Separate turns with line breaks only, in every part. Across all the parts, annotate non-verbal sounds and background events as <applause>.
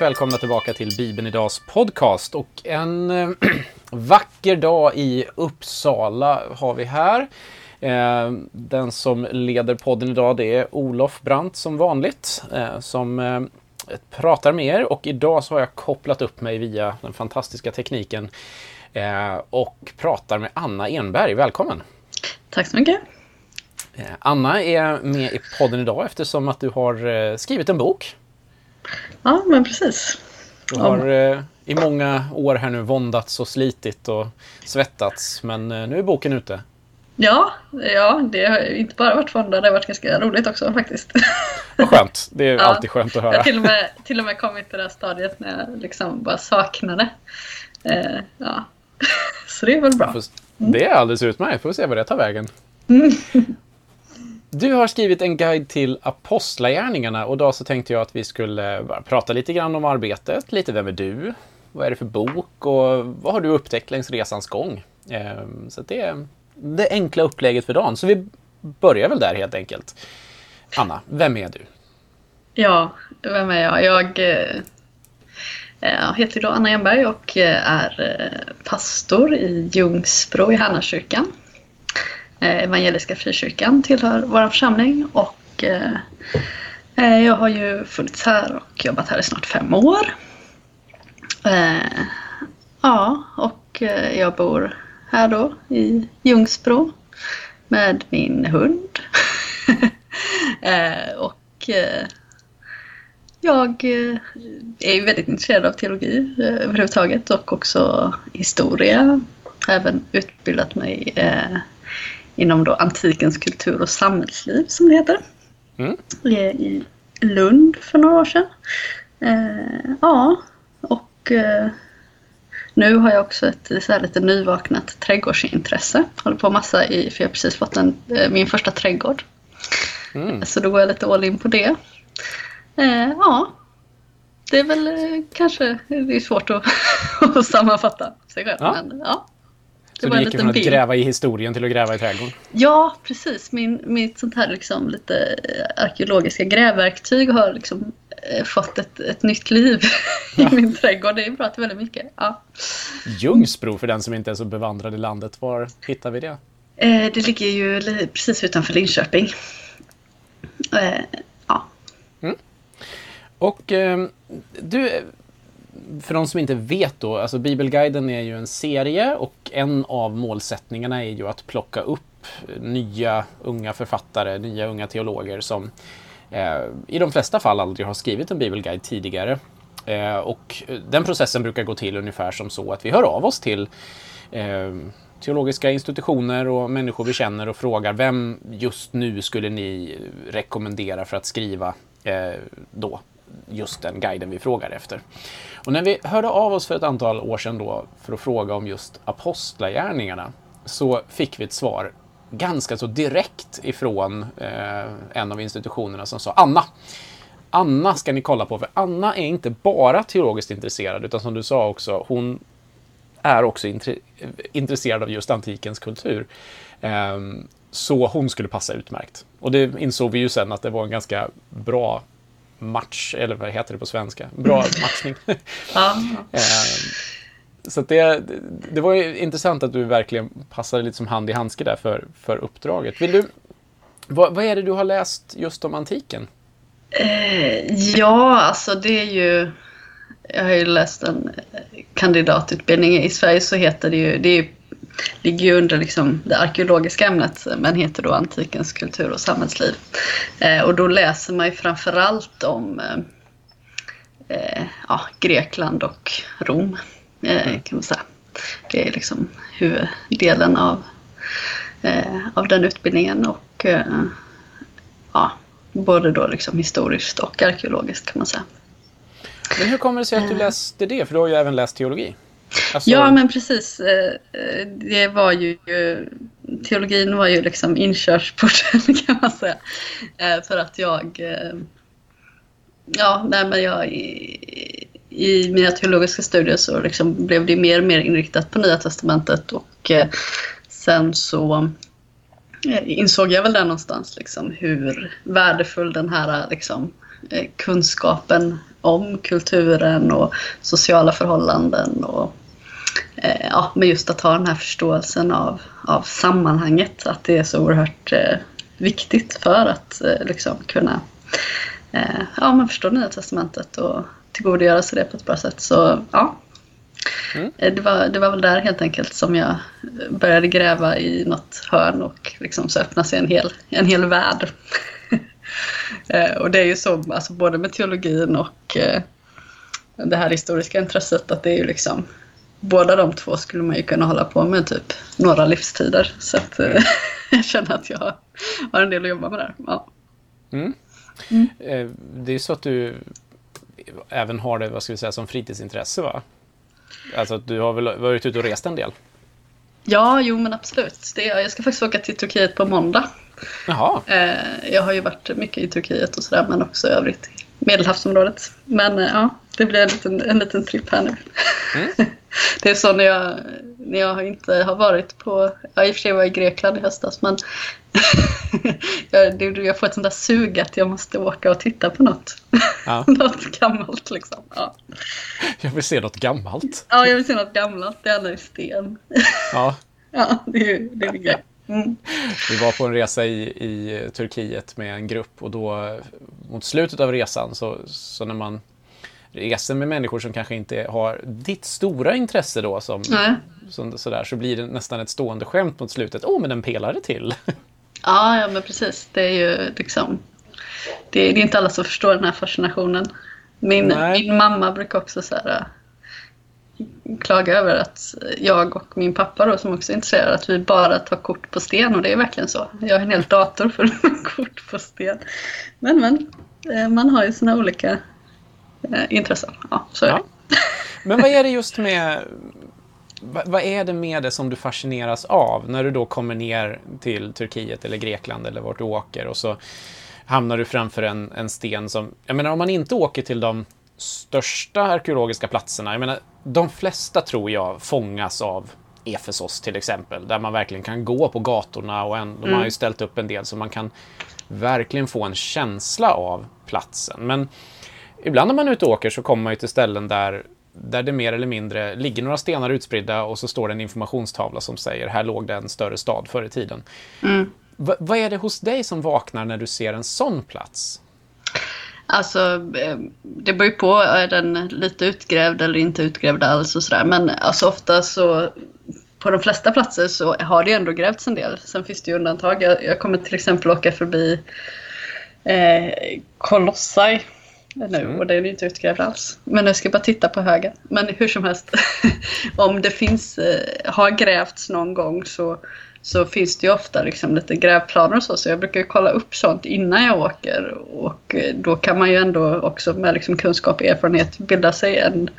Varmt välkomna tillbaka till Bibeln Idags podcast. Och en eh, <clears throat> vacker dag i Uppsala har vi här. Eh, den som leder podden idag det är Olof Brandt som vanligt. Eh, som eh, pratar med er och idag så har jag kopplat upp mig via den fantastiska tekniken eh, och pratar med Anna Enberg. Välkommen!
Tack så mycket!
Eh, Anna är med i podden idag eftersom att du har skrivit en bok.
Ja, men precis.
Du har eh, i många år här nu våndats och slitit och svettats, men eh, nu är boken ute.
Ja, ja, det har inte bara varit vånda, det har varit ganska roligt också faktiskt.
Vad skönt, det är <laughs>
Ja.
alltid skönt att
Jag
höra.
har till och med, till och med kommit till det här stadiet när jag liksom bara saknade. Eh, ja. <laughs> Så det är väl bra.
Får- Det är alldeles utmärkt, får vi se vad det tar vägen. Du har skrivit en guide till Apostlagärningarna och idag så tänkte jag att vi skulle bara prata lite grann om arbetet, lite vem är du? Vad är det för bok och vad har du upptäckt längs resans gång? Ehm, så det är det enkla upplägget för dagen. Så vi börjar väl där helt enkelt. Anna, vem är du?
Ja, vem är jag? Jag eh, heter då Anna Enberg och eh, är eh, pastor i Ljungsbro i Härnakyrkan. Eh, evangeliska Frikyrkan tillhör vår församling och eh, eh, jag har ju funnits här och jobbat här i snart fem år. Ja, och jag bor här då i Ljungsbro med min hund. <laughs> och jag är ju väldigt intresserad av teologi överhuvudtaget och också historia. Även utbildat mig inom då antikens kultur och samhällsliv som det heter.
Mm.
I, Lund för några år sedan. Eh, ja, och eh, nu har jag också ett så här lite nyvaknat trädgårdsintresse. Håller på massa i, för jag har precis fått en, eh, min första trädgård.
Mm.
Så då går jag lite all in på det. Eh, ja, det är väl eh, kanske det är svårt att, <laughs> att sammanfatta sig själv.
Ja.
Men, ja. Det
Så
var
du
en
gick från att
bild.
gräva i historien till att gräva i trädgården?
Ja, precis. Min, mitt sånt här liksom lite eh, arkeologiska grävverktyg har liksom eh, fått ett, ett nytt liv <laughs> i min trädgård. Det är bra till väldigt mycket. Ja.
Ljungsbro, för den som inte är så bevandrad i landet, var hittar vi det?
Eh, det ligger ju precis utanför Linköping. Eh, ja.
Och eh, du, för de som inte vet då, alltså Bibelguiden är ju en serie och en av målsättningarna är ju att plocka upp nya unga författare, nya unga teologer som eh, i de flesta fall aldrig har skrivit en bibelguide tidigare. Eh, och den processen brukar gå till ungefär som så att vi hör av oss till eh, teologiska institutioner och människor vi känner och frågar vem just nu skulle ni rekommendera för att skriva eh, då just den guiden vi frågar efter. Och när vi hörde av oss för ett antal år sedan då för att fråga om just apostlagärningarna så fick vi ett svar ganska så direkt ifrån eh, en av institutionerna som sa Anna, Anna ska ni kolla på, för Anna är inte bara teologiskt intresserad, utan som du sa också, hon är också intre- intresserad av just antikens kultur. Eh, så hon skulle passa utmärkt. Och det insåg vi ju sen att det var en ganska bra match, eller vad heter det på svenska? Bra matchning. <laughs>
Ja, <laughs>
Ehm, så det, det var ju intressant att du verkligen passade lite som hand i handske där för, för uppdraget. Vill du, vad, vad är det du har läst just om antiken?
Eh, ja, alltså det är ju... Jag har ju läst en eh, kandidatutbildning. I Sverige så heter det ju... Det är ju, ligger ju under liksom det arkeologiska ämnet men heter då antikens kultur och samhällsliv. Eh, och då läser man ju framförallt om eh, eh, ja, Grekland och Rom. Eh, kan man säga. Det är liksom huvuddelen av, av den utbildningen. och ja, Både då liksom historiskt och arkeologiskt kan man säga.
Men hur kommer det sig att du läste det? För du har ju även läst teologi. Alltså,
Ja, men precis. Eh, eh, det var ju... Eh, teologin var ju liksom inkörsporten <laughs> kan man säga. För att jag... Ja, nej men jag... I, i mina teologiska studier så liksom blev det mer och mer inriktat på Nya Testamentet och sen så insåg jag väl där någonstans liksom hur värdefull den här liksom kunskapen om kulturen och sociala förhållanden och ja, men just att ha den här förståelsen av, av sammanhanget, att det är så oerhört eh, viktigt för att eh, liksom kunna eh, ja, men förstå Nya Testamentet och tillgodogöra sig det på ett bra sätt. Så ja, Mm. Eh, det, var, det var väl där helt enkelt som jag började gräva i något hörn och liksom så öppnade sig en hel, en hel värld. <laughs> Eh, och det är ju så, alltså både med teologin och eh, det här historiska intresset att det är ju liksom båda de två skulle man ju kunna hålla på med typ några livstider. Så att mm. <laughs> jag känner att jag har en del att jobba med där. Ja.
Mm. Mm. Det är så att du även har det, vad ska vi säga, som fritidsintresse va? Alltså du har väl varit ute och rest en del?
Ja, jo men absolut. Det, jag ska faktiskt åka till Turkiet på måndag.
Jaha.
Eh, jag har ju varit mycket i Turkiet och sådär men också i övrigt i Medelhavsområdet. Men eh, ja, det blir en liten, en liten tripp här nu. Mm. <laughs> det är så när jag, när jag inte har varit på, ja i och för sig var jag i Grekland i höstas men <laughs> jag, jag får ett sånt där sug att jag måste åka och titta på något. Ja. <laughs> något gammalt liksom. Ja.
Jag vill se något gammalt.
Ja, jag vill se något gammalt, gärna i sten. <laughs>
Ja.
ja, det är, det är grej. Mm.
Vi var på en resa i, i Turkiet med en grupp och då mot slutet av resan så, så när man reser med människor som kanske inte har ditt stora intresse då som, som sådär, så blir det nästan ett stående skämt mot slutet. Åh, oh, men en pelare till! <laughs>
Ja, ja men precis. Det är ju liksom... Det är, det är inte alla som förstår den här fascinationen. Min, min mamma brukar också så här, äh, klaga över att jag och min pappa då, som också är intresserad, att vi bara tar kort på sten och det är verkligen så. Jag har en hel dator med <laughs> kort på sten. Men men, äh, man har ju sina olika intressen. Ja, så ja. <laughs>
Men vad är det just med vad är det med det som du fascineras av när du då kommer ner till Turkiet eller Grekland eller vart du åker och så hamnar du framför en, en sten som... Jag menar om man inte åker till de största arkeologiska platserna, jag menar de flesta tror jag fångas av Efesos till exempel, där man verkligen kan gå på gatorna och en, de mm. har ju ställt upp en del så man kan verkligen få en känsla av platsen. Men ibland när man är ute och åker så kommer man ju till ställen där där det mer eller mindre ligger några stenar utspridda och så står det en informationstavla som säger här låg det en större stad förr i tiden. Mm. vad är det hos dig som vaknar när du ser en sån plats?
Alltså, eh, det beror ju på. Är den lite utgrävd eller inte utgrävd alls och sådär. Men alltså ofta så på de flesta platser så har det ändå grävts en del. Sen finns det ju undantag. Jag, jag kommer till exempel åka förbi eh, Kolossai nu mm. och det är inte utgrävd alls. Men jag ska bara titta på högen. Men hur som helst, <laughs> om det finns, eh, har grävts någon gång så, så finns det ju ofta liksom lite grävplaner och så. Så jag brukar kolla upp sånt innan jag åker. Och eh, då kan man ju ändå också med liksom kunskap och erfarenhet bilda sig en,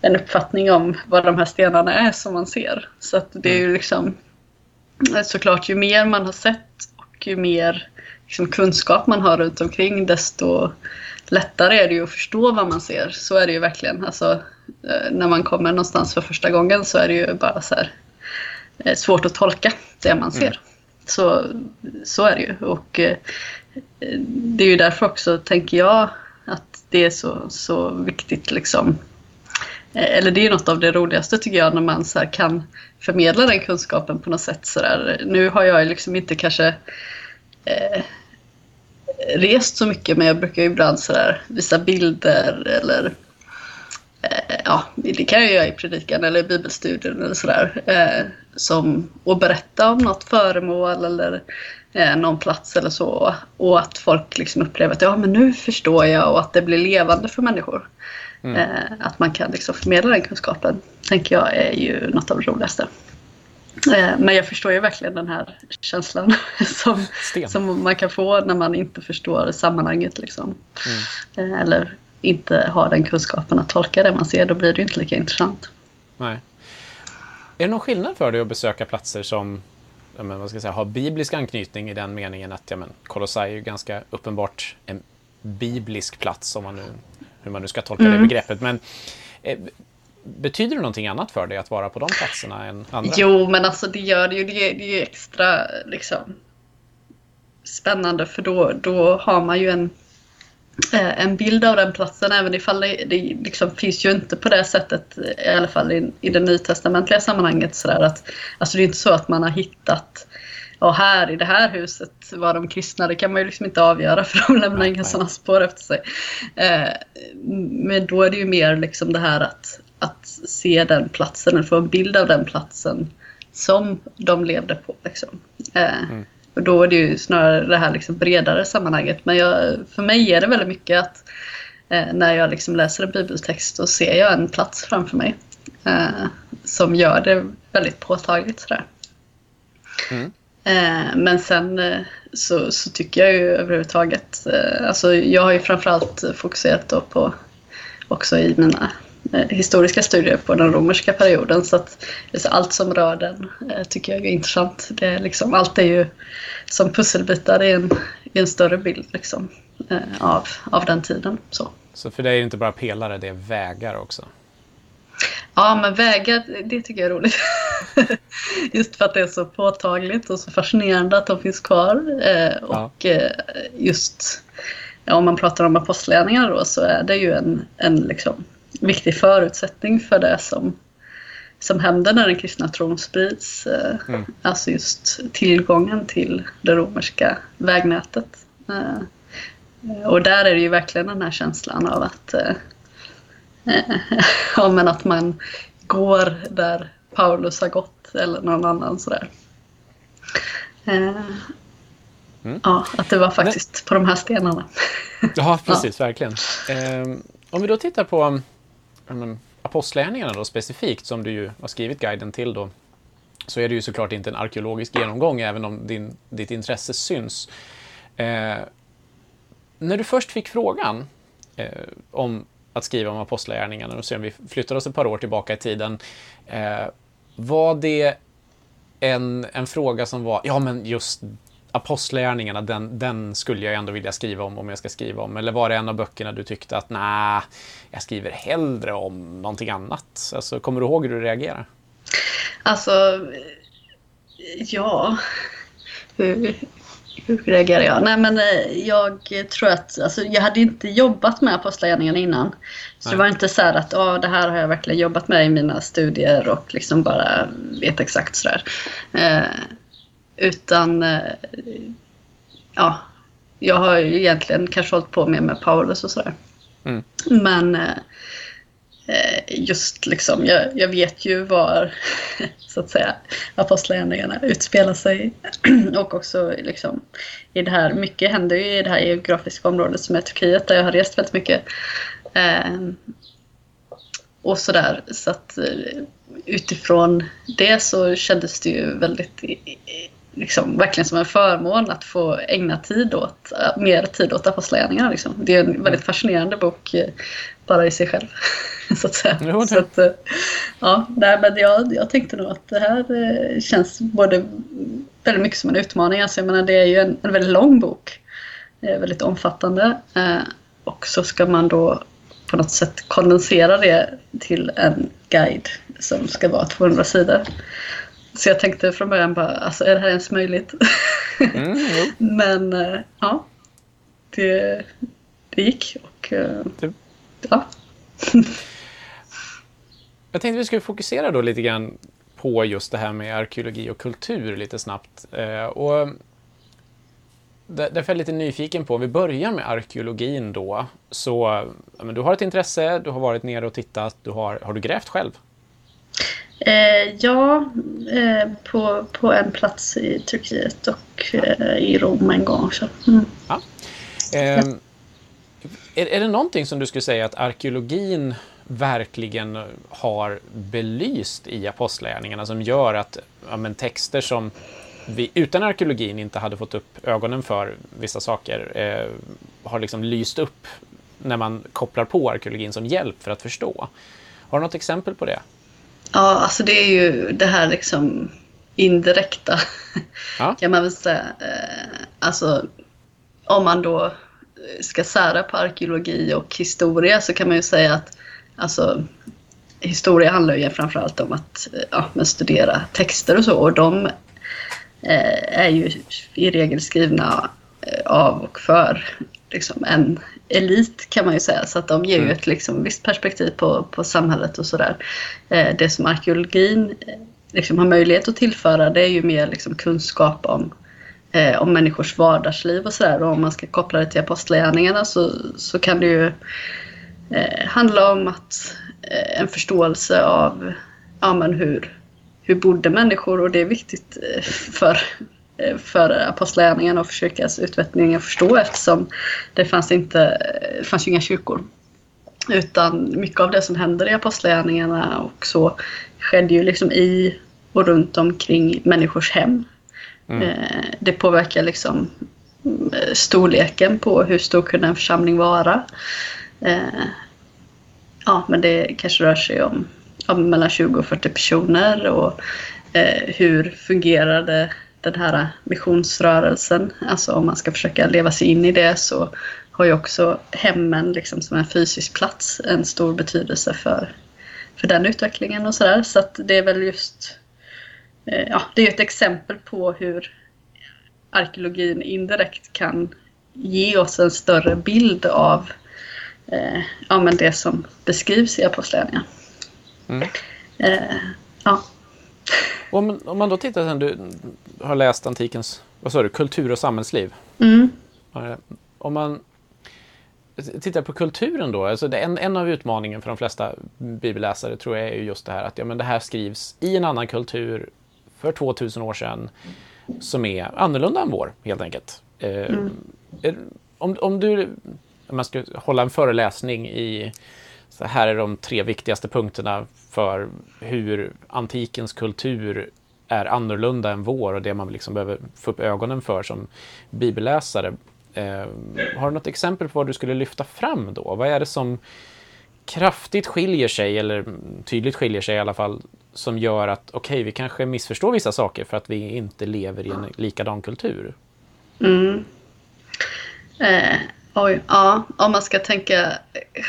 en uppfattning om vad de här stenarna är som man ser. Så att det är ju mm. liksom såklart ju mer man har sett och ju mer liksom, kunskap man har runt omkring desto lättare är det ju att förstå vad man ser. Så är det ju verkligen. Alltså, eh, när man kommer någonstans för första gången så är det ju bara så här, eh, svårt att tolka det man ser. Mm. Så, så är det ju. Och eh, det är ju därför också, tänker jag, att det är så, så viktigt liksom. Eller det är något av det roligaste tycker jag när man så kan förmedla den kunskapen på något sätt. Så där. Nu har jag liksom inte kanske eh, rest så mycket men jag brukar ibland sådär visa bilder eller eh, ja, det kan jag göra i predikan eller i bibelstudien eller sådär. Eh, som, och berätta om något föremål eller eh, någon plats eller så. Och att folk liksom upplever att ja men nu förstår jag och att det blir levande för människor. Mm. Eh, att man kan liksom förmedla den kunskapen tänker jag är ju något av det roligaste. Eh, men jag förstår ju verkligen den här känslan <laughs> som, som man kan få när man inte förstår sammanhanget. Liksom. Mm. Eh, eller inte har den kunskapen att tolka det man ser, då blir det inte lika intressant.
Nej. Är det någon skillnad för dig att besöka platser som men, vad ska jag säga, har biblisk anknytning i den meningen att ja, men, Kolossai är ju ganska uppenbart en biblisk plats, om man nu, hur man nu ska tolka mm. det begreppet. Men eh, Betyder det någonting annat för dig att vara på de platserna än andra?
Jo, men alltså det gör det ju. Det är, det är extra liksom, spännande för då, då har man ju en eh, en bild av den platsen även ifall det, det liksom finns ju inte på det sättet i alla fall i, i det nytestamentliga sammanhanget sådär att alltså det är inte så att man har hittat och här i det här huset var de kristna, det kan man ju liksom inte avgöra <laughs> för de lämnar inga sådana spår efter sig. Eh, men då är det ju mer liksom det här att, att se den platsen, eller få en bild av den platsen som de levde på. Liksom. Eh, mm. Och då är det ju snarare det här liksom bredare sammanhanget. Men jag, för mig är det väldigt mycket att eh, när jag liksom läser en bibeltext så ser jag en plats framför mig. Eh, som gör det väldigt påtagligt. Sådär. Mm. Eh, men sen eh, så, så, tycker jag ju överhuvudtaget, alltså jag har ju framförallt fokuserat på också i mina historiska studier på den romerska perioden så att allt som rör den tycker jag är intressant. Det är liksom, allt är ju som pusselbitar i en, i en större bild liksom, av, av den tiden. Så.
så för dig är det inte bara pelare, det är vägar också?
Ja, men vägar, det tycker jag är roligt. <laughs> just för att det är så påtagligt och så fascinerande att de finns kvar. Eh, och ja. eh, just ja, om man pratar om apostlagärningar då så är det ju en, en liksom, viktig förutsättning för det som, som händer när den kristna tron sprids. Eh, mm. Alltså just tillgången till det romerska vägnätet. Eh, och där är det ju verkligen den här känslan av att eh, <laughs> ja, men att man går där Paulus har gått eller någon annan sådär. Mm. Ja, att det var faktiskt Men... på de här stenarna.
ja, <laughs> precis, ja. verkligen. Eh, om vi då tittar på um, apostlärningarna då specifikt, som du ju har skrivit guiden till då, så är det ju såklart inte en arkeologisk genomgång, även om din, ditt intresse syns. Eh, när du först fick frågan eh, om att skriva om apostlagärningarna, och se om vi flyttar oss ett par år tillbaka i tiden. Eh, var det en, en fråga som var, ja men just apostlagärningarna, den, den skulle jag ändå vilja skriva om om jag ska skriva om. Eller var det en av böckerna du tyckte att nej, jag skriver hellre om någonting annat? Alltså, kommer du ihåg hur du reagerade?
Alltså, ja. Hur, hur reagerar jag? Nej men eh, jag tror att, alltså jag hade inte jobbat med Apostlagärningarna innan. Så Nej. det var inte så att oh, det här har jag verkligen jobbat med i mina studier och liksom bara vet exakt sådär. Eh, utan, eh, ja, jag har ju egentligen kanske hållit på mer med Paulus och sådär. Mm. Men Eh, just liksom, jag, jag, vet ju var <laughs> så att säga apostlagärningarna utspelar sig <clears throat> och också liksom i det här, mycket händer ju i det här geografiska området som är Turkiet där jag har rest väldigt mycket. Eh, och sådär, så att eh, utifrån det så kändes det ju väldigt liksom, verkligen som en förmån att få ägna tid åt, mer tid åt Apostlagärningarna. Liksom. Det är en väldigt fascinerande bok bara i sig själv. <laughs> så att säga. Jo, så att, eh, ja, nej, men jag, jag tänkte nog att det här eh, känns både väldigt mycket som en utmaning. Alltså, jag menar, det är ju en, en väldigt lång bok. Väldigt omfattande. Eh, och så ska man då på något sätt kondensera det till en guide som ska vara 200 sidor. Så jag tänkte från början bara, alltså är det här ens möjligt? Mm, <laughs> Men ja, det, det gick. Och, det Ja. <laughs>
Jag tänkte vi skulle fokusera då lite grann på just det här med arkeologi och kultur lite snabbt. Eh, och därför är jag lite nyfiken på, om vi börjar med arkeologin då, så ja, men du har ett intresse, du har varit nere och tittat, du har, har du grävt själv?
Eh, ja, eh, på, på en plats i Turkiet och eh, i Rom en gång också. Mm. Ja.
Eh, är, är det någonting som du skulle säga att arkeologin verkligen har belyst i apostlagärningarna som gör att ja, men, texter som vi utan arkeologin inte hade fått upp ögonen för vissa saker eh, har liksom lyst upp när man kopplar på arkeologin som hjälp för att förstå. Har du något exempel på det?
Ja, alltså det är ju det här liksom indirekta <laughs> ja. kan man väl säga. Eh, alltså om man då ska sära på arkeologi och historia så kan man ju säga att alltså, historia handlar ju framförallt om att ja, studera texter och så och de eh, är ju i regel skrivna eh, av och för liksom en elit kan man ju säga. Så att de ger ju
Mm.
ett liksom, visst perspektiv på, på samhället och sådär. Eh, det som arkeologin eh, liksom har möjlighet att tillföra det är ju mer liksom, kunskap om, eh, om människors vardagsliv och sådär. Och om man ska koppla det till apostlagärningarna så, så kan det ju eh, handla om att en förståelse av ja, men hur, hur bodde människor och det är viktigt för, för apostlagärningarna och för kyrkans utveckling att förstå eftersom det fanns, inte, det fanns ju inga kyrkor. Utan mycket av det som händer i apostlagärningarna och så skedde ju liksom i och runt omkring människors hem. Eh, Det påverkar liksom mm, storleken på hur stor kunde en församling vara. Eh, Ja, men det kanske rör sig om, om mellan 20 och 40 personer och eh, hur fungerade den här missionsrörelsen? Alltså om man ska försöka leva sig in i det så har ju också hemmen liksom som en fysisk plats en stor betydelse för, för den utvecklingen och sådär. Så att det är väl just eh, ja, det är ett exempel på hur arkeologin indirekt kan ge oss en större bild av eh, ja, men det som beskrivs i Apostlagärningarna.
Mm.
Eh, ja.
Om, om man då tittar sen, du har läst antikens, vad sa du, kultur och samhällsliv.
Mm.
Om man tittar på kulturen då, alltså det, en, en av utmaningen för de flesta bibelläsare tror jag är ju just det här att ja, men det här skrivs i en annan kultur för 2000 år sedan som är annorlunda än vår, helt enkelt. Eh, är- om, om du, om man ska hålla en föreläsning i, så här är de tre viktigaste punkterna för hur antikens kultur är annorlunda än vår och det man liksom behöver få upp ögonen för som bibelläsare. Eh, har du något exempel på vad du skulle lyfta fram då? Vad är det som kraftigt skiljer sig, eller tydligt skiljer sig i alla fall, som gör att okej, vi kanske missförstår vissa saker för att vi inte lever i en likadan kultur?
Mm. Eh, oj, ja, om man ska tänka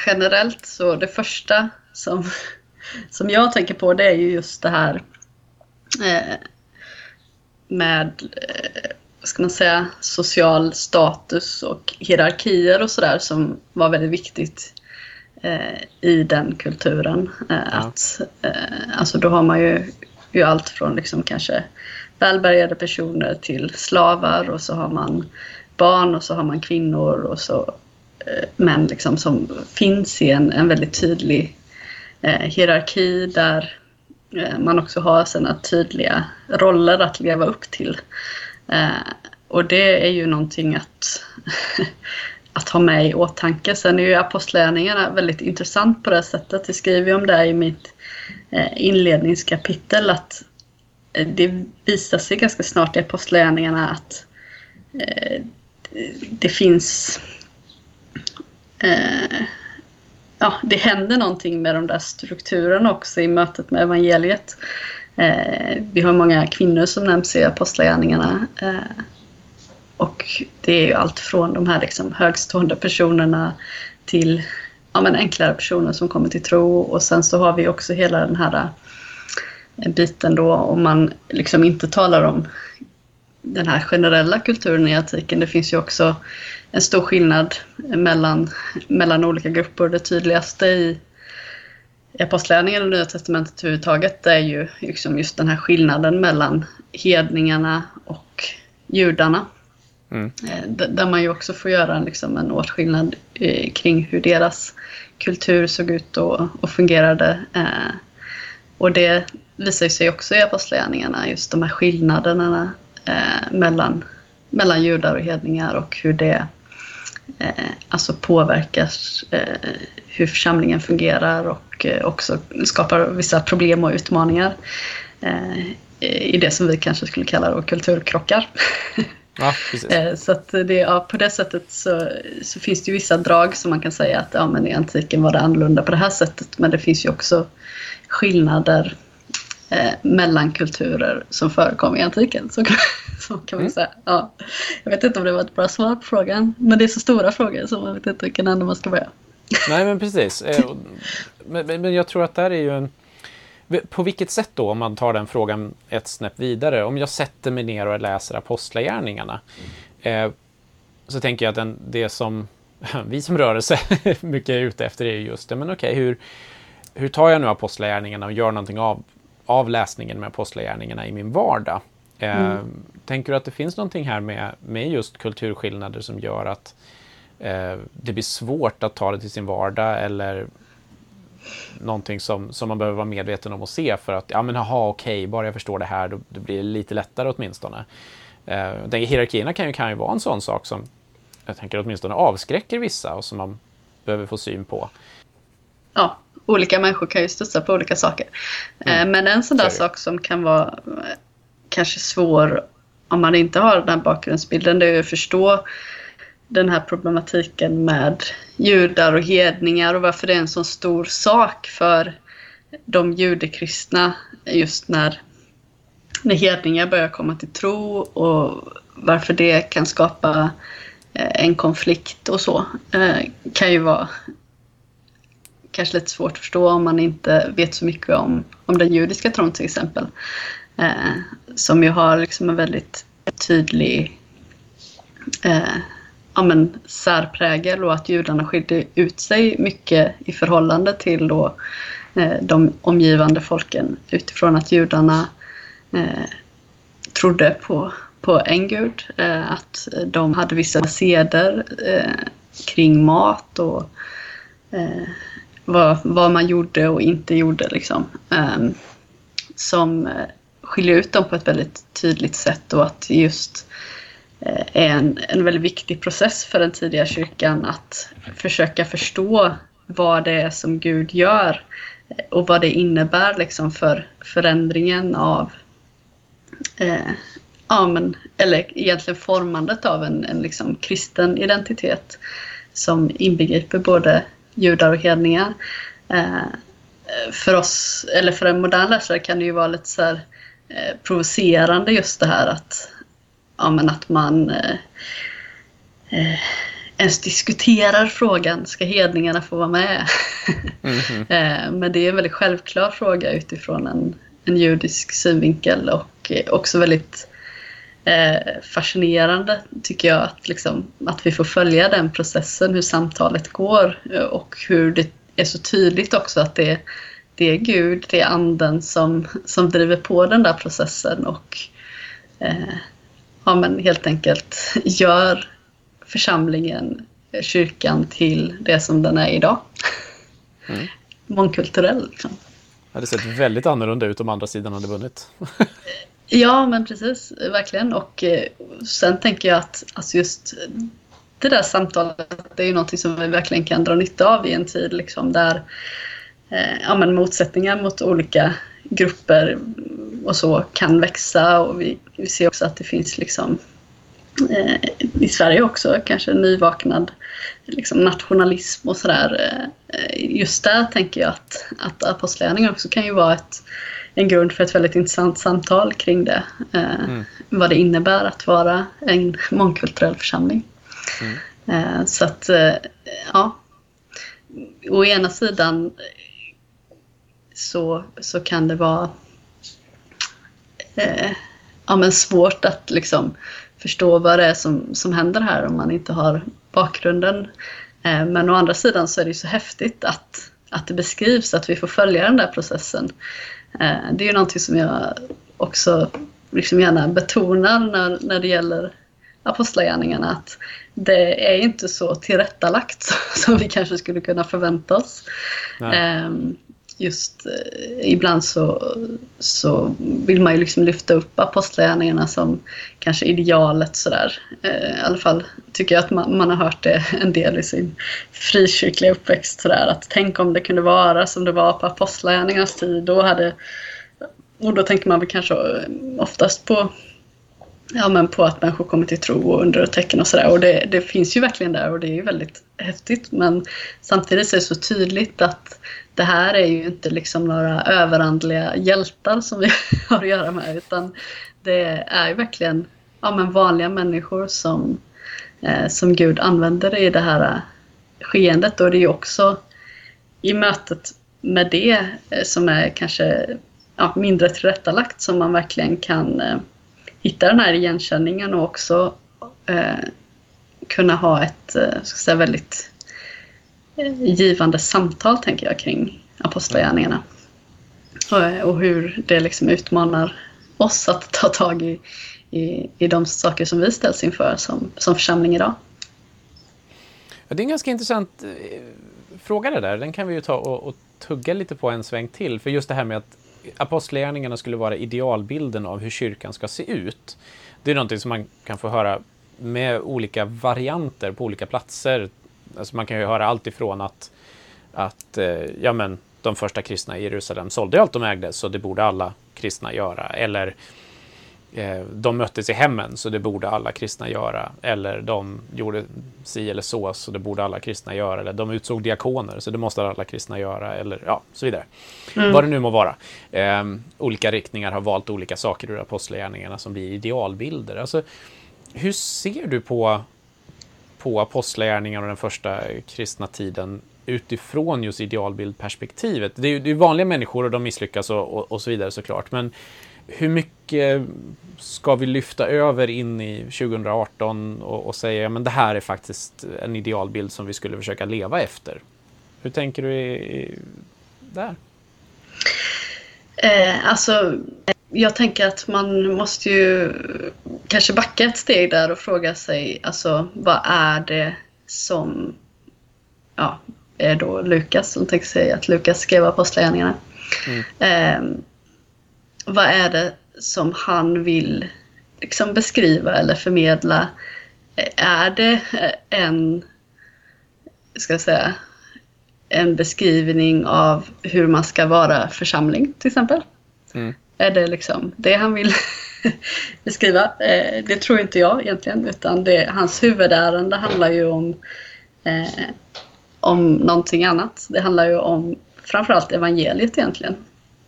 generellt så det första som, <laughs> som jag tänker på det är ju just det här eh, med eh, vad ska man säga, social status och hierarkier och sådär som var väldigt viktigt eh, i den kulturen. Eh,
Ja.
att, eh, alltså då har man ju, ju allt från liksom kanske välbärgade personer till slavar och så har man barn och så har man kvinnor och så eh, män liksom som finns i en, en väldigt tydlig eh, hierarki där eh, man också har sina tydliga roller att leva upp till. Eh, och det är ju någonting att, <laughs> att ha med i åtanke. Sen är ju apostlagärningarna väldigt intressant på det sättet. Jag skriver ju om det i mitt eh, inledningskapitel att eh, det visar sig ganska snart i apostlagärningarna att eh, det finns eh, ja, det händer någonting med de där strukturerna också i mötet med evangeliet. Eh, vi har många kvinnor som nämns i apostlagärningarna. Eh, och det är ju allt från de här liksom högstående personerna till ja, men enklare personer som kommer till tro. Och sen så har vi också hela den här eh, biten då om man liksom inte talar om den här generella kulturen i antiken. Det finns ju också en stor skillnad mellan, mellan olika grupper. Det tydligaste i, i Apostlagärningarna och Nya Testamentet överhuvudtaget är ju liksom just den här skillnaden mellan hedningarna och judarna.
Mm.
Eh, Där man ju också får göra en, liksom, en åtskillnad eh, kring hur deras kultur såg ut och, och fungerade. Eh, och det visar sig också i Apostlagärningarna, just de här skillnaderna eh, mellan, mellan judar och hedningar och hur det eh, alltså påverkar eh, hur församlingen fungerar och eh, också skapar vissa problem och utmaningar eh, i det som vi kanske skulle kalla då kulturkrockar.
Ja. <laughs>
Eh, Så att det, ja, på det sättet så, så finns det ju vissa drag som man kan säga att ja, men i antiken var det annorlunda på det här sättet. Men det finns ju också skillnader eh, mellan kulturer som förekom i antiken. Så kan, <laughs> så kan man
Mm.
säga. Ja. Jag vet inte om det var ett bra svar på frågan. Men det är så stora frågor så man vet inte vilken ände man ska börja. <laughs>
Nej, men precis. Eh, Men, men jag tror att där är ju en... På vilket sätt då, om man tar den frågan ett snäpp vidare, om jag sätter mig ner och läser Apostlagärningarna, eh, så tänker jag att den, det som <laughs> vi som rörelse mycket är ute efter är just det, men okej, okay, hur, hur tar jag nu apostlagärningarna och gör någonting av, av läsningen med apostlagärningarna i min vardag? Eh, mm. tänker du att det finns någonting här med, med just kulturskillnader som gör att eh, det blir svårt att ta det till sin vardag eller någonting som, som man behöver vara medveten om och se för att, ja men aha, okej, okay, bara jag förstår det här, då, då blir det lite lättare åtminstone. Eh, den, hierarkierna kan ju, kan ju vara en sån sak som jag tänker åtminstone avskräcker vissa och som man behöver få syn på.
Ja, olika människor kan ju studsa på olika saker. Eh, mm. Men en sån där sak som kan vara eh, kanske svår om man inte har den bakgrundsbilden, det är att förstå den här problematiken med judar och hedningar och varför det är en så stor sak för de judekristna just när, när hedningar börjar komma till tro och varför det kan skapa eh, en konflikt och så kan ju vara kanske lite svårt att förstå om man inte vet så mycket om, om den judiska tron till exempel. Eh, som ju har liksom en väldigt tydlig eh, ja, men, särprägel och att judarna skilde ut sig mycket i förhållande till då, eh, de omgivande folken utifrån att judarna eh, trodde på, på en gud. Eh, att de hade vissa seder eh, kring mat och eh, vad, vad man gjorde och inte gjorde. Liksom, Um, som eh, skiljer ut dem på ett väldigt tydligt sätt och att just eh, är en, en väldigt viktig process för den tidiga kyrkan att försöka förstå vad det är som Gud gör eh, och vad det innebär liksom för förändringen av eh, ja, men, eller egentligen formandet av en, en liksom kristen identitet som inbegriper både judar och hedningar. Eh, för oss, eller för en modern läsare kan det ju vara lite så här, eh, provocerande just det här att ja, men att man eh, eh, ens diskuterar frågan, ska hedningarna få vara med? <laughs> Mm -hmm. eh, men det är en väldigt självklar fråga utifrån en, en judisk synvinkel och också väldigt eh, fascinerande tycker jag att, liksom, att vi får följa den processen, hur samtalet går och hur det är så tydligt också att det, det är Gud, det är anden som, som driver på den där processen och eh, ja, men helt enkelt gör församlingen, kyrkan till det som den är idag. Mm. Mångkulturell. Liksom.
Det hade sett väldigt annorlunda ut om andra sidan hade vunnit. <laughs>
ja, men precis. Verkligen. Och eh, sen tänker jag att alltså just eh, det där samtalet, det är ju någonting som vi verkligen kan dra nytta av i en tid liksom, där eh, ja, men motsättningar mot olika grupper och så kan växa och vi, vi ser också att det finns liksom eh, i Sverige också kanske nyvaknad liksom nationalism och sådär. Eh, just där tänker jag att, att apostlagärningarna också kan ju vara ett, en grund för ett väldigt intressant samtal kring det. Eh, mm. Vad det innebär att vara en mångkulturell församling. Mm. Eh, så att, eh, ja. Å ena sidan så, så kan det vara eh, ja, men svårt att liksom förstå vad det är som, som händer här om man inte har bakgrunden. Eh, men å andra sidan så är det så häftigt att, att det beskrivs, att vi får följa den där processen. Eh, det är ju någonting som jag också liksom gärna betonar när, när det gäller apostlagärningarna att det är inte så tillrättalagt <laughs> som vi kanske skulle kunna förvänta oss. Um, just eh, ibland så, så vill man ju liksom lyfta upp apostlagärningarna som kanske idealet sådär. Eh, I alla fall tycker jag att man, man, har hört det en del i sin frikyrkliga uppväxt sådär att tänk om det kunde vara som det var på apostlagärningarnas tid. Då hade, och då tänker man väl kanske eh, oftast på ja, men på att människor kommer till tro och under och tecken och sådär. Och det, det, finns ju verkligen där och det är ju väldigt häftigt. Men samtidigt så är det så tydligt att det här är ju inte liksom några överandliga hjältar som vi <laughs> har att göra med utan det är ju verkligen ja, men vanliga människor som, eh, som Gud använder i det här eh, skeendet. Och det är ju också i mötet med det eh, som är kanske ja, mindre tillrättalagt som man verkligen kan eh, hitta den här igenkänningen och också eh, kunna ha ett eh, ska säga, väldigt givande samtal, tänker jag, kring apostlagärningarna. Och, och hur det liksom utmanar oss att ta tag i, i, i de saker som vi ställs inför som, som församling idag.
Ja, det är en ganska intressant eh, fråga det där. Den kan vi ju ta och, och tugga lite på en sväng till. För just det här med att apostlagärningarna skulle vara idealbilden av hur kyrkan ska se ut. Det är någonting som man kan få höra med olika varianter på olika platser. Alltså man kan ju höra allt ifrån att, att eh, ja men, de första kristna i Jerusalem sålde allt de ägde, så det borde alla kristna göra. Eller eh, de möttes i hemmen, så det borde alla kristna göra. Eller de gjorde si eller så, så det borde alla kristna göra. Eller de utsåg diakoner, så det måste alla kristna göra. Eller ja, så vidare. Mm. Vad det nu må vara. Eh, olika riktningar har valt olika saker ur apostlagärningarna som blir idealbilder. Alltså, hur ser du på, på apostlagärningarna och den första kristna tiden utifrån just idealbildperspektivet? Det är ju det är vanliga människor och de misslyckas och, och, och, så vidare såklart. Men hur mycket ska vi lyfta över in i 2018 och, och säga att det här är faktiskt en idealbild som vi skulle försöka leva efter? Hur tänker du i, i, där?
Eh, alltså, jag tänker att man måste ju kanske backa ett steg där och fråga sig, alltså vad är det som ja, är då Lukas som tänker sig att Lukas skrev Apostlagärningarna. Mm. Eh, vad är det som han vill liksom beskriva eller förmedla? Är det en, ska jag säga, en beskrivning av hur man ska vara församling till exempel? Mm. Är det liksom det han vill <laughs> beskriva? Eh, det tror inte jag egentligen utan det, hans huvudärende handlar ju om eh, om någonting annat. Det handlar ju om framförallt evangeliet egentligen.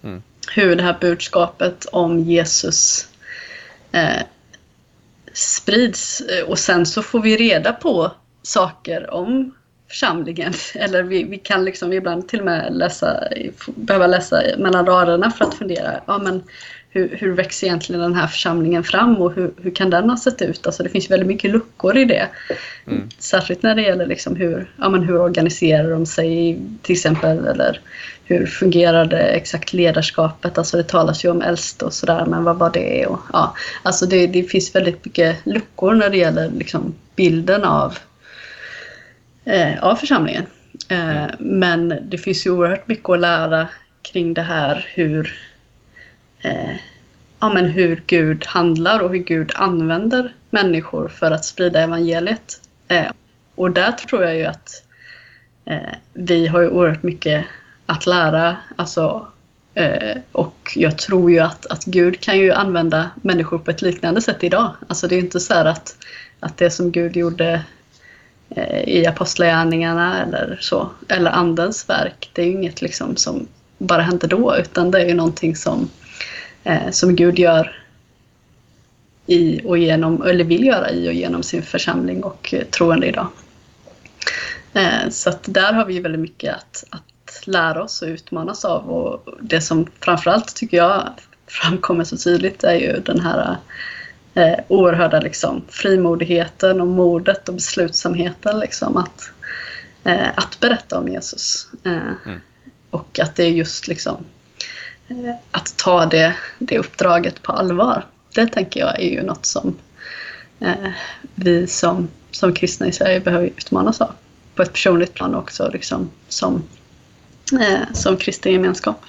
Mm. Hur det här budskapet om Jesus eh, sprids och sen så får vi reda på saker om församlingen. Eller vi, vi kan liksom ibland till och med läsa, behöva läsa mellan raderna för att fundera. Ja, men hur, hur växer egentligen den här församlingen fram och hur, hur kan den ha sett ut? Alltså det finns väldigt mycket luckor i det. Mm. Särskilt när det gäller liksom hur, ja, men hur organiserar de sig till exempel eller hur fungerade exakt ledarskapet? Alltså det talas ju om äldste och sådär men vad var det? Och, ja, alltså det, det finns väldigt mycket luckor när det gäller liksom bilden av, eh, av församlingen. Eh, mm. Men det finns ju oerhört mycket att lära kring det här hur eh, ja, men hur Gud handlar och hur Gud använder människor för att sprida evangeliet. Eh, och där tror jag ju att eh, vi har ju oerhört mycket att lära. Alltså, eh, och jag tror ju att, att Gud kan ju använda människor på ett liknande sätt idag. Alltså det är inte så att, att det som Gud gjorde Eh, i apostlagärningarna eller så, eller andens verk, det är ju inget liksom som bara hände då, utan det är ju någonting som eh, som Gud gör i och genom, eller vill göra i och genom sin församling och eh, troende idag. Eh, så att där har vi väldigt mycket att, att lära oss och utmanas av och det som framförallt tycker jag framkommer så tydligt är ju den här eh, oerhörda liksom, frimodigheten och modet och beslutsamheten liksom, att, eh, att berätta om Jesus. Eh, mm. Och att det är just liksom Eh, att ta det, det uppdraget på allvar. Det tänker jag är ju något som eh, vi som, som kristna i Sverige behöver utmanas av. På ett personligt plan också liksom, som, eh, som kristen gemenskap.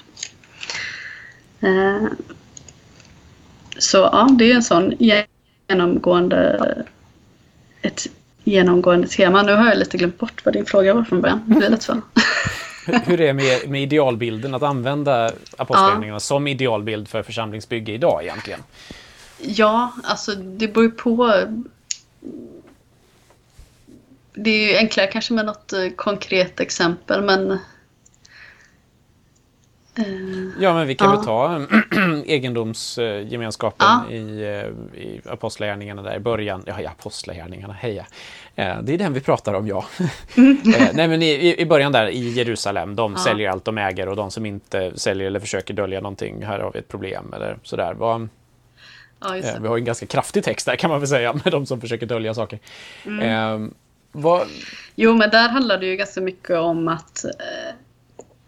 Så ja, det är en sån genomgående, ett genomgående tema. Nu har jag lite glömt bort vad din fråga var från början. Det blir lätt så.
hur är det med, med idealbilden, att använda apostlagärningarna ja. som idealbild för församlingsbygge idag egentligen?
Ja, alltså det beror ju på. Det är ju enklare kanske med något eh, konkret exempel, men
ja, men vi kan ja. väl ta <clears throat> egendomsgemenskapen ja. i, eh, i apostlagärningarna där i början. Ja, i apostlagärningarna, heja. Eh, det är den vi pratar om, ja. <laughs> Mm. Nej, men i, i början där i Jerusalem, de ja. säljer allt de äger och de som inte säljer eller försöker dölja någonting, här har vi ett problem eller sådär. Vad...
Ja,
Eh. Vi har en ganska kraftig text där kan man väl säga, <laughs> med de som försöker dölja saker.
Mm.
Eh, vad,
Jo, men där handlar det ju ganska mycket om att eh,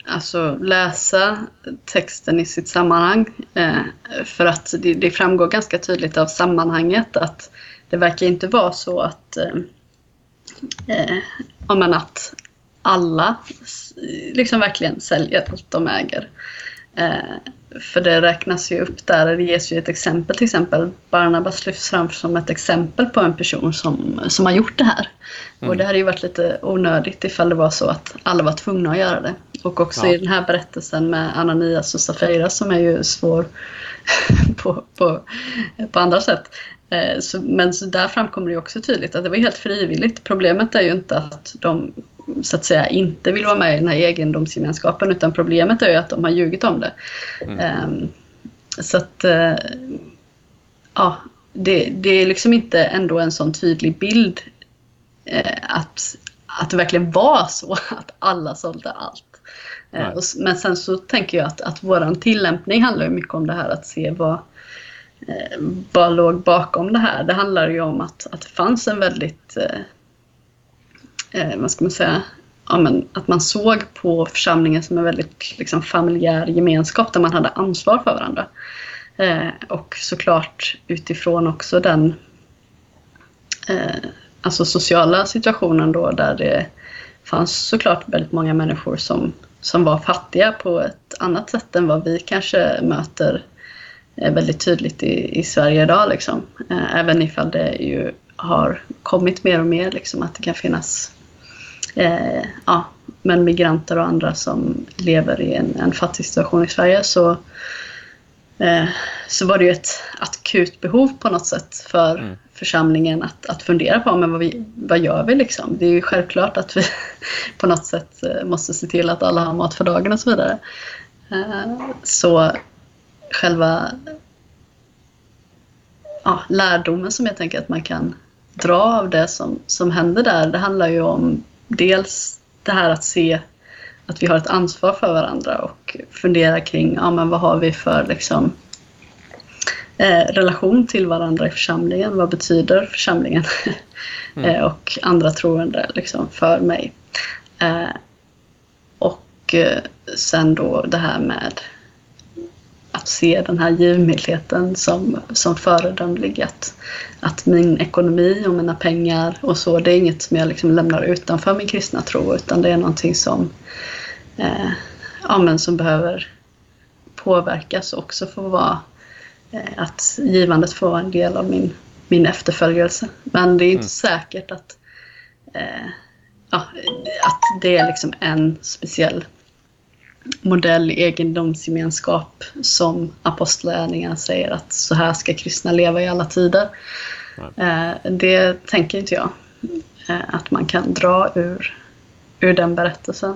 alltså läsa texten i sitt sammanhang. Eh, för att det, det framgår ganska tydligt av sammanhanget att det verkar inte vara så att, eh, eh, men att alla liksom verkligen säljer allt de äger. Eh, för det räknas ju upp där, det ges ju ett exempel till exempel. Barnabas lyfts fram som ett exempel på en person som, som har gjort det här. Och det hade ju varit lite onödigt ifall det var så att alla var tvungna att göra det. Och också
Ja.
i den här berättelsen med Ananias och Safira som är ju svår <laughs> på, på, på andra sätt. Eh, Så, men så där framkommer det också tydligt att det var helt frivilligt. Problemet är ju inte att de så att säga inte vill vara med i den här egendomsgemenskapen utan problemet är ju att de har ljugit om det. Ehm, så att eh, ja, det, det är liksom inte ändå en sån tydlig bild eh, att, att det verkligen var så <laughs> att alla sålde allt. Eh, och, men sen så tänker jag att, att vår tillämpning handlar ju mycket om det här att se vad, eh, vad låg bakom det här. Det handlar ju om att, att det fanns en väldigt, eh, eh, vad ska man säga, ja, men att man såg på församlingen som en väldigt liksom, familjär gemenskap där man hade ansvar för varandra. Eh, och såklart utifrån också den eh, alltså sociala situationen då där det fanns såklart väldigt många människor som, som var fattiga på ett annat sätt än vad vi kanske möter eh, väldigt tydligt i, i Sverige idag. Liksom. Eh, även ifall det ju har kommit mer och mer liksom, att det kan finnas eh, ja, men migranter och andra som lever i en, en fattig situation i Sverige så, eh, så var det ju ett akut behov på något sätt för
Mm.
församlingen att, att fundera på men vad, vi, vad gör vi liksom. Det är ju självklart att vi <laughs> på något sätt eh, måste se till att alla har mat för dagen och så vidare. Eh, så själva ja, lärdomen som jag tänker att man kan dra av det som, som händer där, det handlar ju om dels det här att se att vi har ett ansvar för varandra och fundera kring ja, men vad har vi för liksom, eh, relation till varandra i församlingen. Vad betyder församlingen <laughs> eh, och andra troende liksom, för mig? Eh, och sen då det här med att se den här givmildheten som, som föredömlig. Att, att min ekonomi och mina pengar och så, det är inget som jag liksom lämnar utanför min kristna tro utan det är någonting som, eh, ja, men som behöver påverkas också få vara eh, att givandet får vara en del av min, min efterföljelse. Men det är inte säkert att, eh, ja, att det är liksom en speciell modell i egendomsgemenskap som apostlagärningarna säger att så här ska kristna leva i alla tider. Eh, det tänker inte jag eh, att man kan dra ur, ur den berättelsen.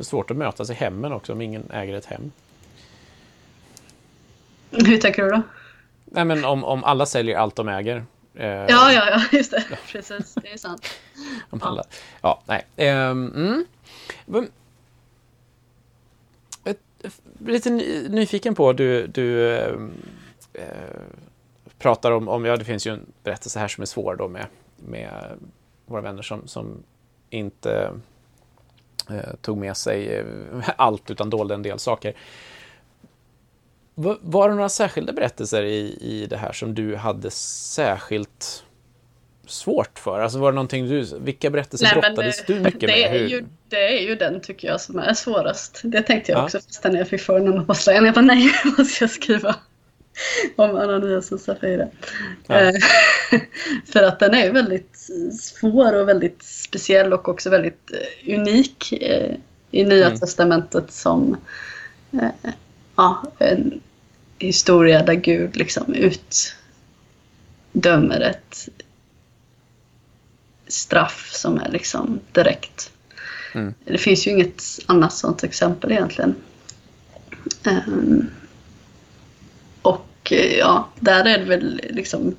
Det är svårt att mötas i hemmen också om ingen äger ett hem.
Hur tänker du då?
Nej, men om, om alla säljer allt de äger. Eh,
Ja, ja, ja, <laughs> just det. Precis, det är sant. <laughs>
Om alla. Ja, nej. Ehm, mm. Men- Ett- Lite ny- nyfiken på, du, du ehm, eh, pratar om, om, ja det finns ju en berättelse här som är svår då med, med våra vänner som, som inte tog med sig eh, <laughs> allt utan dolde en del saker. Va- Var det några särskilda berättelser i, i det här som du hade särskilt svårt för? Alltså var det någonting du, vilka berättelser
Nej, men
brottades
det-
du mycket
det
med?
Är ju, det är ju den tycker jag som är svårast. Det tänkte jag
Ja.
också först när jag fick frågan om apostlagärningarna. Jag bara nej, <laughs> måste jag skriva om Ananias och Safira.
Ja.
Eh, <laughs> För att den är ju väldigt svår och väldigt speciell och också väldigt eh, unik eh, i Nya
Mm.
Testamentet som eh, ja, en historia där Gud liksom utdömer ett straff som är liksom direkt.
Mm.
Det finns ju inget annat sånt exempel egentligen. Ehm, och ja, där är det väl liksom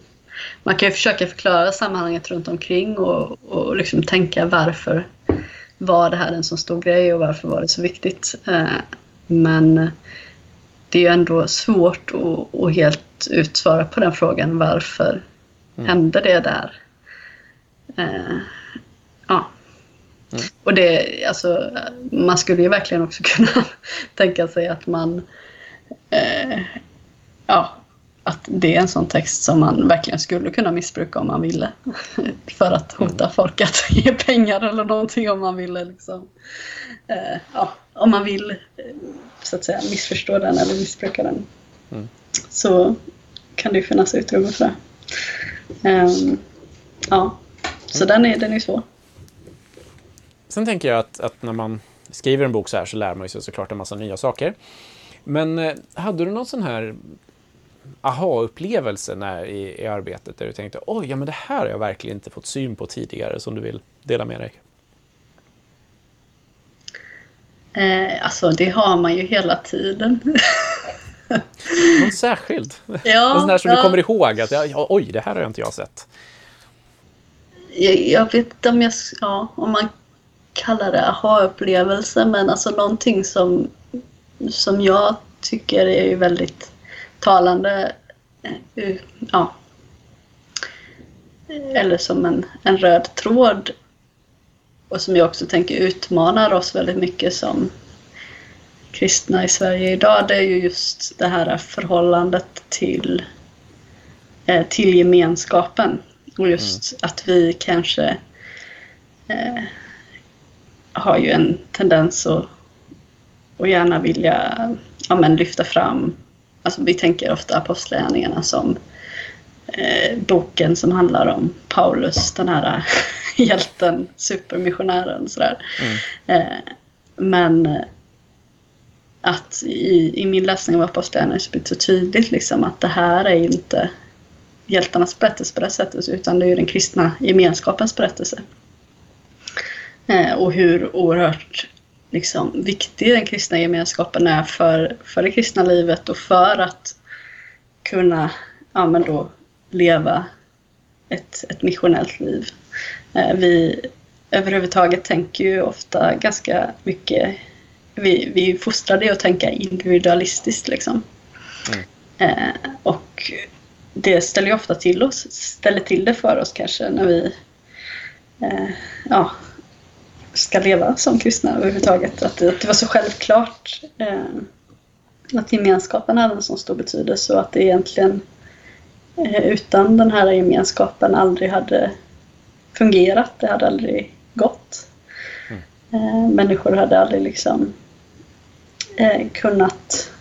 man kan ju försöka förklara sammanhanget runt omkring och, och liksom tänka varför var det här en så stor grej och varför var det så viktigt. Eh, men det är ju ändå svårt att, att helt utsvara på den frågan. Varför mm. hände det där? Eh, ja. Mm. Och det, alltså, man skulle ju verkligen också <laughs> kunna tänka sig att man eh, ja, att det är en sån text som man verkligen skulle kunna missbruka om man ville. <laughs> För att hota mm. folk att <laughs> ge pengar eller någonting om man ville. Liksom. Eh, ja, om man vill eh, så att säga missförstå den eller missbruka den. Mm. Så kan det ju finnas utrymme för det. Um, ja, så mm. den, är, den är svår.
Sen tänker jag att, att, när man skriver en bok så här så lär man sig såklart en massa nya saker. Men eh, hade du någon sån här aha-upplevelse när, i, i arbetet där du tänkte oj, ja men det här har jag verkligen inte fått syn på tidigare som du vill dela med dig?
Eh, alltså det har man ju hela tiden.
Någon <laughs> särskild? Ja, en sån där som ja. du kommer ihåg att ja, oj, det här har jag inte jag sett.
Jag, jag vet inte om, jag, ja, om man kallar det aha-upplevelse men alltså någonting som, som jag tycker är väldigt talande. Eh, ja. Eller som en, en röd tråd. Och som jag också tänker utmanar oss väldigt mycket som kristna i Sverige idag. Det är ju just det här förhållandet till, eh, till gemenskapen. Och just mm. att vi kanske eh, har ju en tendens att, att gärna vilja ja, men lyfta fram Alltså vi tänker ofta Apostlagärningarna som eh, boken som handlar om Paulus, den här <laughs> hjälten, supermissionären. Sådär. Mm. Eh, men eh, att i, i min läsning av Apostlagärningarna så blir det så tydligt liksom att det här är inte hjältarnas berättelse på det sättet utan det är den kristna gemenskapens berättelse. Eh, och hur oerhört liksom, viktig den kristna gemenskapen är för, för det kristna livet och för att kunna ja, men då, leva ett, ett missionellt liv. Eh, vi överhuvudtaget tänker ju ofta ganska mycket, vi, vi fostrade att tänka individualistiskt liksom. Mm. Eh, och det ställer ju ofta till oss, ställer till det för oss kanske när vi eh, ja, ska leva som kristna överhuvudtaget. Att, att det var så självklart eh, att gemenskapen hade en så stor betydelse och att det egentligen eh, utan den här gemenskapen aldrig hade fungerat. Det hade aldrig gått. Mm. Eh, människor hade aldrig liksom eh, kunnat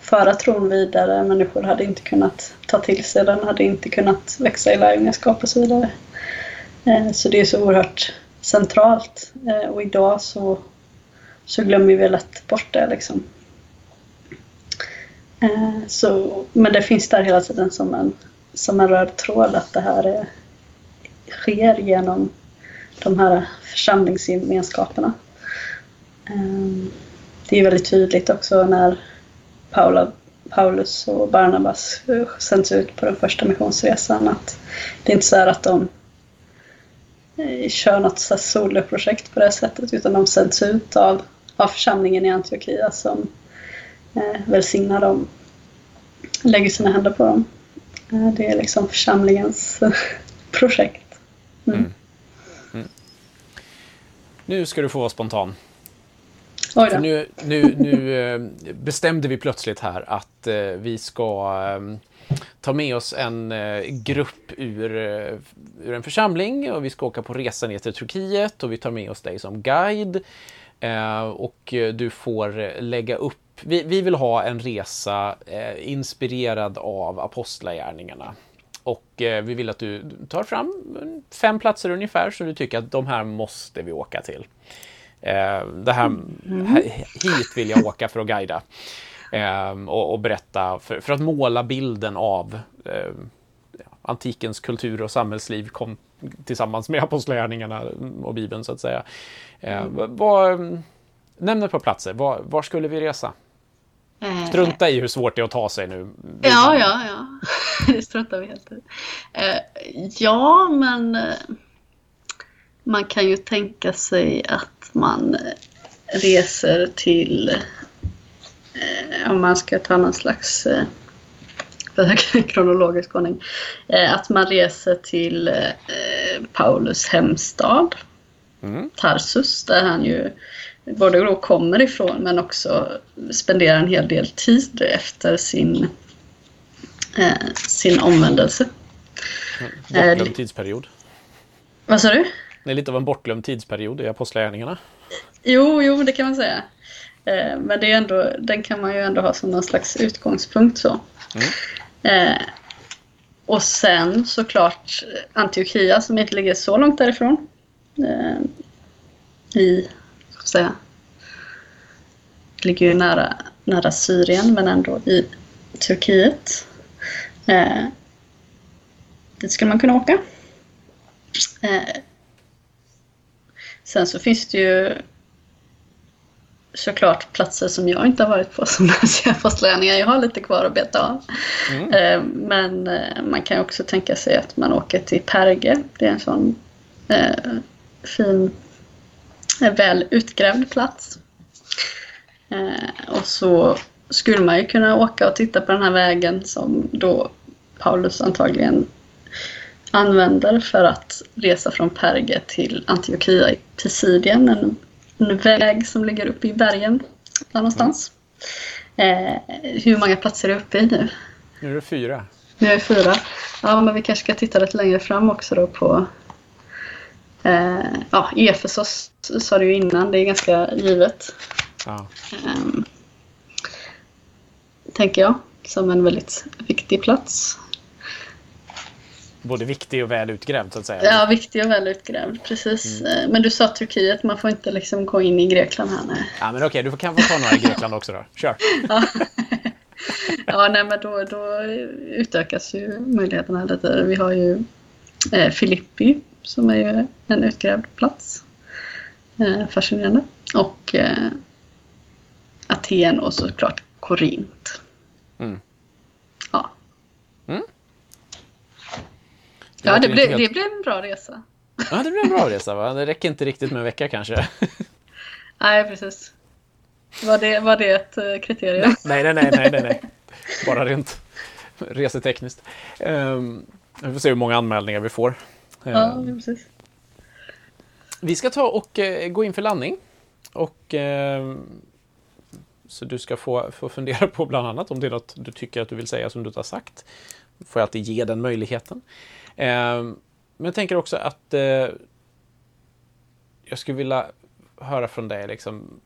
föra tron vidare. Människor hade inte kunnat ta till sig den, hade inte kunnat växa i lärjungaskap och så vidare. Eh, så det är så oerhört centralt. Eh, och idag så, så glömmer vi lätt bort det. Liksom. Eh, så, men det finns där hela tiden som en, som en röd tråd att det här är, sker genom de här församlingsgemenskaperna. Eh, det är väldigt tydligt också när Paula, Paulus och Barnabas eh, sänds ut på den första missionsresan att det är inte så att de kör något soloprojekt på det sättet utan de sänds ut av, av församlingen i Antiochia som eh, välsignar dem, lägger sina händer på dem. Eh, det är liksom församlingens eh, <laughs> projekt. Mm. Mm. Mm.
Nu ska du få vara spontan. Nu, nu, nu eh, bestämde vi plötsligt här att vi ska ta med oss en eh, grupp ur, eh, ur en församling och vi ska åka på resa ner till Turkiet och vi tar med oss dig som guide. Eh, och du får lägga upp vi, vi vill ha en resa inspirerad av apostlagärningarna. Och vi vill att du tar fram fem platser ungefär så du tycker att de här måste vi åka till. det här, mm. hit vill jag åka för att guida. Eh, och, och, berätta, för, för, att måla bilden av eh, antikens kultur och samhällsliv kom tillsammans med <laughs> apostlagärningarna och Bibeln så att säga. Eh, vad, nämn ett par platser, var, var skulle vi resa? Eh. Strunta i hur svårt det är att ta sig nu.
Ja, ja, ja. <laughs> Det struntar vi helt i. Eh, ja, men eh, man kan ju tänka sig att man reser till om man ska ta någon slags eh, <laughs> kronologisk ordning, eh, att man reser till eh, Paulus hemstad,
Mm.
Tarsus, där han ju både då kommer ifrån men också spenderar en hel del tid efter sin, eh, sin omvändelse.
Bortglömd tidsperiod.
Vad sa du?
Det är lite av en bortglömd tidsperiod i Apostlagärningarna.
Jo, jo, det kan man säga. Eh, men det är ändå, den kan man ju ändå ha som någon slags utgångspunkt. så. Eh, och sen såklart Antiochia som inte ligger så långt därifrån. Eh, I, ska jag säga, ligger ju nära, nära Syrien men ändå i Turkiet. Eh, dit skulle man kunna åka. Eh, sen så finns det ju såklart platser som jag inte har varit på som <laughs> läser apostlagärningar. Jag har lite kvar att beta av.
Mm.
Eh, Men eh, man kan också tänka sig att man åker till Perge. Det är en sån eh, fin, eh, väl utgrävd plats. Eh, och så skulle man ju kunna åka och titta på den här vägen som då Paulus antagligen använder för att resa från Perge till Antiochia i Pisidien. En, en väg som ligger uppe i bergen där någonstans. Eh, hur många platser är uppe i nu?
Nu är det fyra.
Nu är det fyra. Ja, men vi kanske ska titta lite längre fram också då på eh, ja, Efesos sa du ju innan, det är ganska givet.
Ja.
ehm, tänker jag, som en väldigt viktig plats.
Både viktig och väl utgrävd så att säga.
Ja, viktig och väl utgrävd, precis. Eh, Men du sa Turkiet, man får inte liksom gå in i Grekland här. Nej.
Ja, men okej, du kan få ta några i <laughs> Grekland också då. Kör!
Ja, <laughs> ja nej, men då, då utökas ju möjligheterna lite. Vi har ju eh, Filippi som är ju en utgrävd plats. Eh, fascinerande. Och eh, Aten och såklart Korint.
Mm.
Ja,
Mm.
Ja det, blev,
helt-
det blev en bra resa.
Ja, det blir en bra resa va? Det räcker inte riktigt med en vecka kanske. <laughs>
Nej, precis. Var det, var det ett eh, kriterium?
nej, nej, nej, nej, nej, nej. Bara rent resetekniskt. Um, vi får se hur många anmälningar vi får.
Ja,
Ehm,
precis.
Vi ska ta och eh, gå in för landning. Och, eh, så du ska få, få fundera på bland annat om det är något du tycker att du vill säga som du inte har sagt. får jag alltid ge den möjligheten. Eh, men jag tänker också att eh, jag skulle vilja höra från dig liksom,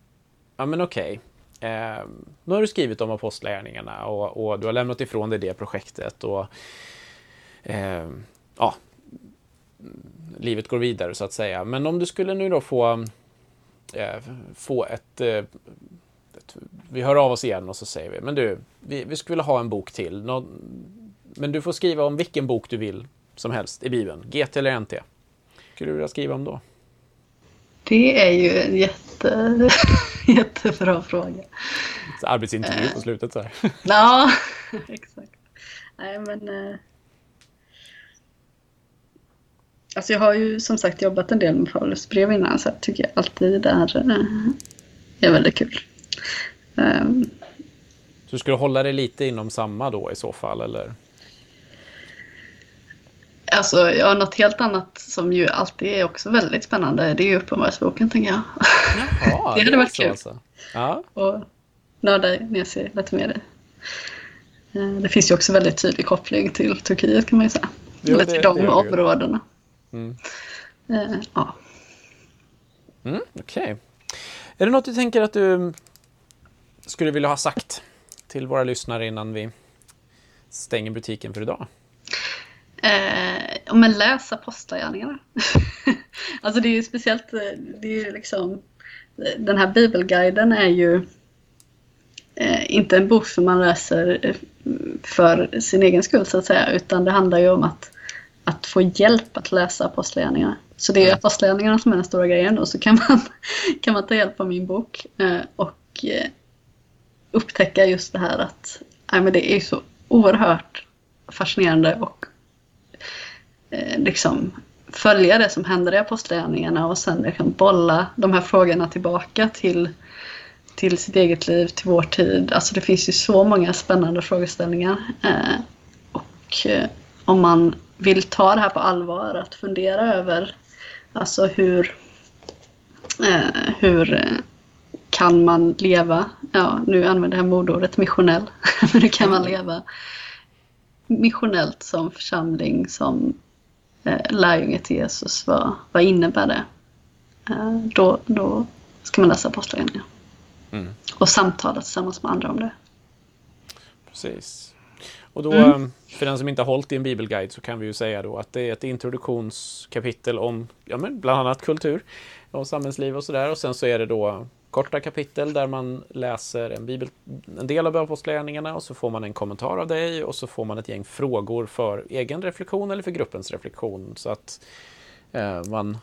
ja men okej. Eh, nu har du skrivit om apostlagärningarna och, och du har lämnat ifrån dig det projektet och eh, ja, livet går vidare så att säga. Men om du skulle nu då få, eh, få ett, eh, ett... Vi hör av oss igen och så säger vi, men du, vi, vi skulle vilja ha en bok till. Nå, men du får skriva om vilken bok du vill som helst i Bibeln, GT eller NT. skulle du vilja skriva om då?
Det är ju en jätte, <laughs> jättebra fråga.
Så arbetsintervju på slutet så här.
Ja, <laughs> exakt. Nej, men... Eh, alltså jag har ju som sagt jobbat en del med Paulus brev innan så jag tycker alltid det där eh, är väldigt kul. Um,
Så du skulle hålla dig lite inom samma då i så fall, eller?
Alltså, ja, något helt annat som ju alltid är också väldigt spännande, det är ju Uppenbarelseboken, tänker jag.
Jaha, <laughs>
Det hade varit kul.
Alltså. Ja,
Och nörda ner sig lite mer i. Eh, Det finns ju också väldigt tydlig koppling till Turkiet kan man ju säga.
Jo,
Eller till
det
de
det
områdena.
Mm.
Eh, Ja.
Mm, Okej. Är det något du tänker att du skulle vilja ha sagt till våra lyssnare innan vi stänger butiken för idag?
Eh, ja, men läs Apostlagärningarna. <laughs> alltså det är ju speciellt, eh, det är ju liksom, den här bibelguiden är ju eh, inte en bok som man läser eh, för sin egen skull så att säga, utan det handlar ju om att, att få hjälp att läsa Apostlagärningarna. Så det är
Mm.
Apostlagärningarna som är den stora grejen och så kan man, <laughs> kan man ta hjälp av min bok eh, och eh, upptäcka just det här att nej, men det är så oerhört fascinerande och eh, Eh, liksom följa det som händer i apostlagärningarna och sen liksom bolla de här frågorna tillbaka till, till sitt eget liv, till vår tid. Alltså det finns ju så många spännande frågeställningar. Eh, och eh, om man vill ta det här på allvar, att fundera över alltså hur, eh, hur eh, kan man leva, ja nu använder jag modordet missionell, <laughs> men hur kan man leva missionellt som församling, som lärjunge till Jesus, vad, vad innebär det? Eh, då, då ska man läsa Apostlagärningarna. Mm. Och samtala tillsammans med andra om det.
Precis. Och då, mm. för den som inte har hållit i en bibelguide så kan vi ju säga då att det är ett introduktionskapitel om ja, men bland annat kultur och samhällsliv och sådär. Och sen så är det då korta kapitel där man läser en, bibel, en del av Apostlagärningarna och så får man en kommentar av dig och så får man ett gäng frågor för egen reflektion eller för gruppens reflektion. Så att eh, man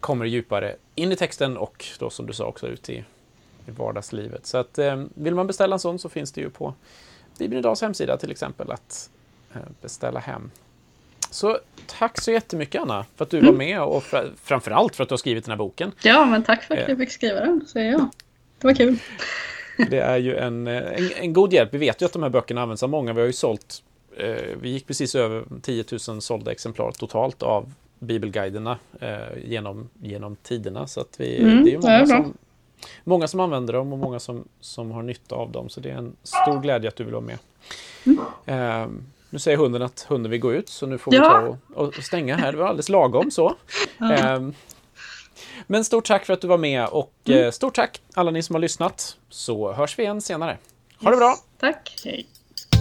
kommer djupare in i texten och då som du sa också ut i, i vardagslivet. Så att eh, vill man beställa en sån så finns det ju på Bibeln Idags hemsida till exempel att eh, beställa hem. Så tack så jättemycket Anna för att du mm. var med och fr framförallt för att du har skrivit den här boken.
Ja, men tack för att jag eh. fick skriva den, säger jag. Det var kul.
Det är ju en, eh, en, en, god hjälp. Vi vet ju att de här böckerna används av många. Vi har ju sålt, eh, vi gick precis över 10 000 sålda exemplar totalt av bibelguiderna eh, genom, genom tiderna. Så att vi, mm, det är ju många, är som, många som använder dem och många som, som har nytta av dem. Så det är en stor glädje att du vill vara med. Mm. Eh, nu säger hunden att hunden vill gå ut, så nu får vi ta och, och stänga här. Det var alldeles lagom så. <laughs> Ja. Um, men stort tack för att du var med och mm. Eh, stort tack alla ni som har lyssnat. Så hörs vi igen senare. Ha yes. det bra!
Tack! Hej!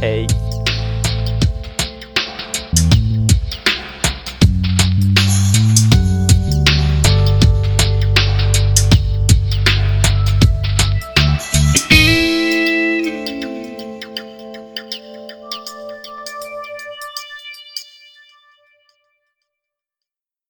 Hej!